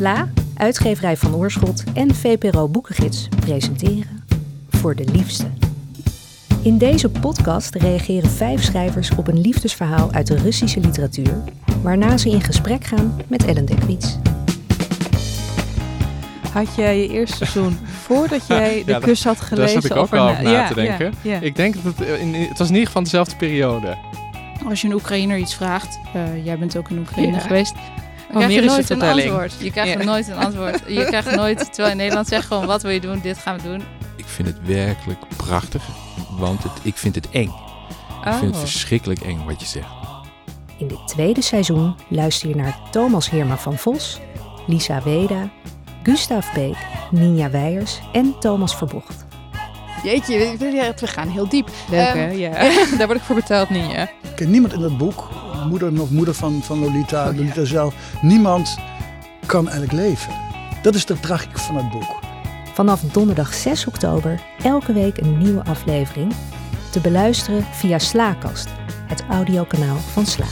SLA, uitgeverij van Oorschot en VPRO Boekengids presenteren Voor de Liefste. In deze podcast reageren vijf schrijvers op een liefdesverhaal uit de Russische literatuur, waarna ze in gesprek gaan met Ellen Dekwits. Had jij je eerste seizoen voordat jij de Ja, kus had gelezen? Daar zat ik ook over al na- over na Ja, te denken. ja, ja. Ik denk dat het, eh, in, het was in ieder geval dezelfde periode. Als je een Oekraïner iets vraagt, eh, jij bent ook in Oekraïne Ja. geweest, dan Wanneer krijg je nooit een antwoord. Je krijgt Ja. nooit een antwoord. Je krijgt nooit, terwijl in Nederland zegt gewoon, wat wil je doen? Dit gaan we doen. Ik vind het werkelijk prachtig, want het, ik vind het eng. Ik vind het Oh. verschrikkelijk eng wat je zegt. In dit tweede seizoen luister je naar Thomas Heerma van Vos, Lisa Weda, Gustav Beek, Ninja Weijers en Thomas Verbocht. Jeetje, we, we gaan heel diep. Leuk Ehm, hè? Ja. Daar word ik voor betaald, niet ja. Ik ken niemand in dat boek, moeder nog moeder van, van Lolita, Oh, ja. Lolita zelf. Niemand kan eigenlijk leven. Dat is de tragiek van het boek. Vanaf donderdag 6 oktober elke week een nieuwe aflevering. Te beluisteren via Slaakast, het audiokanaal van Sla.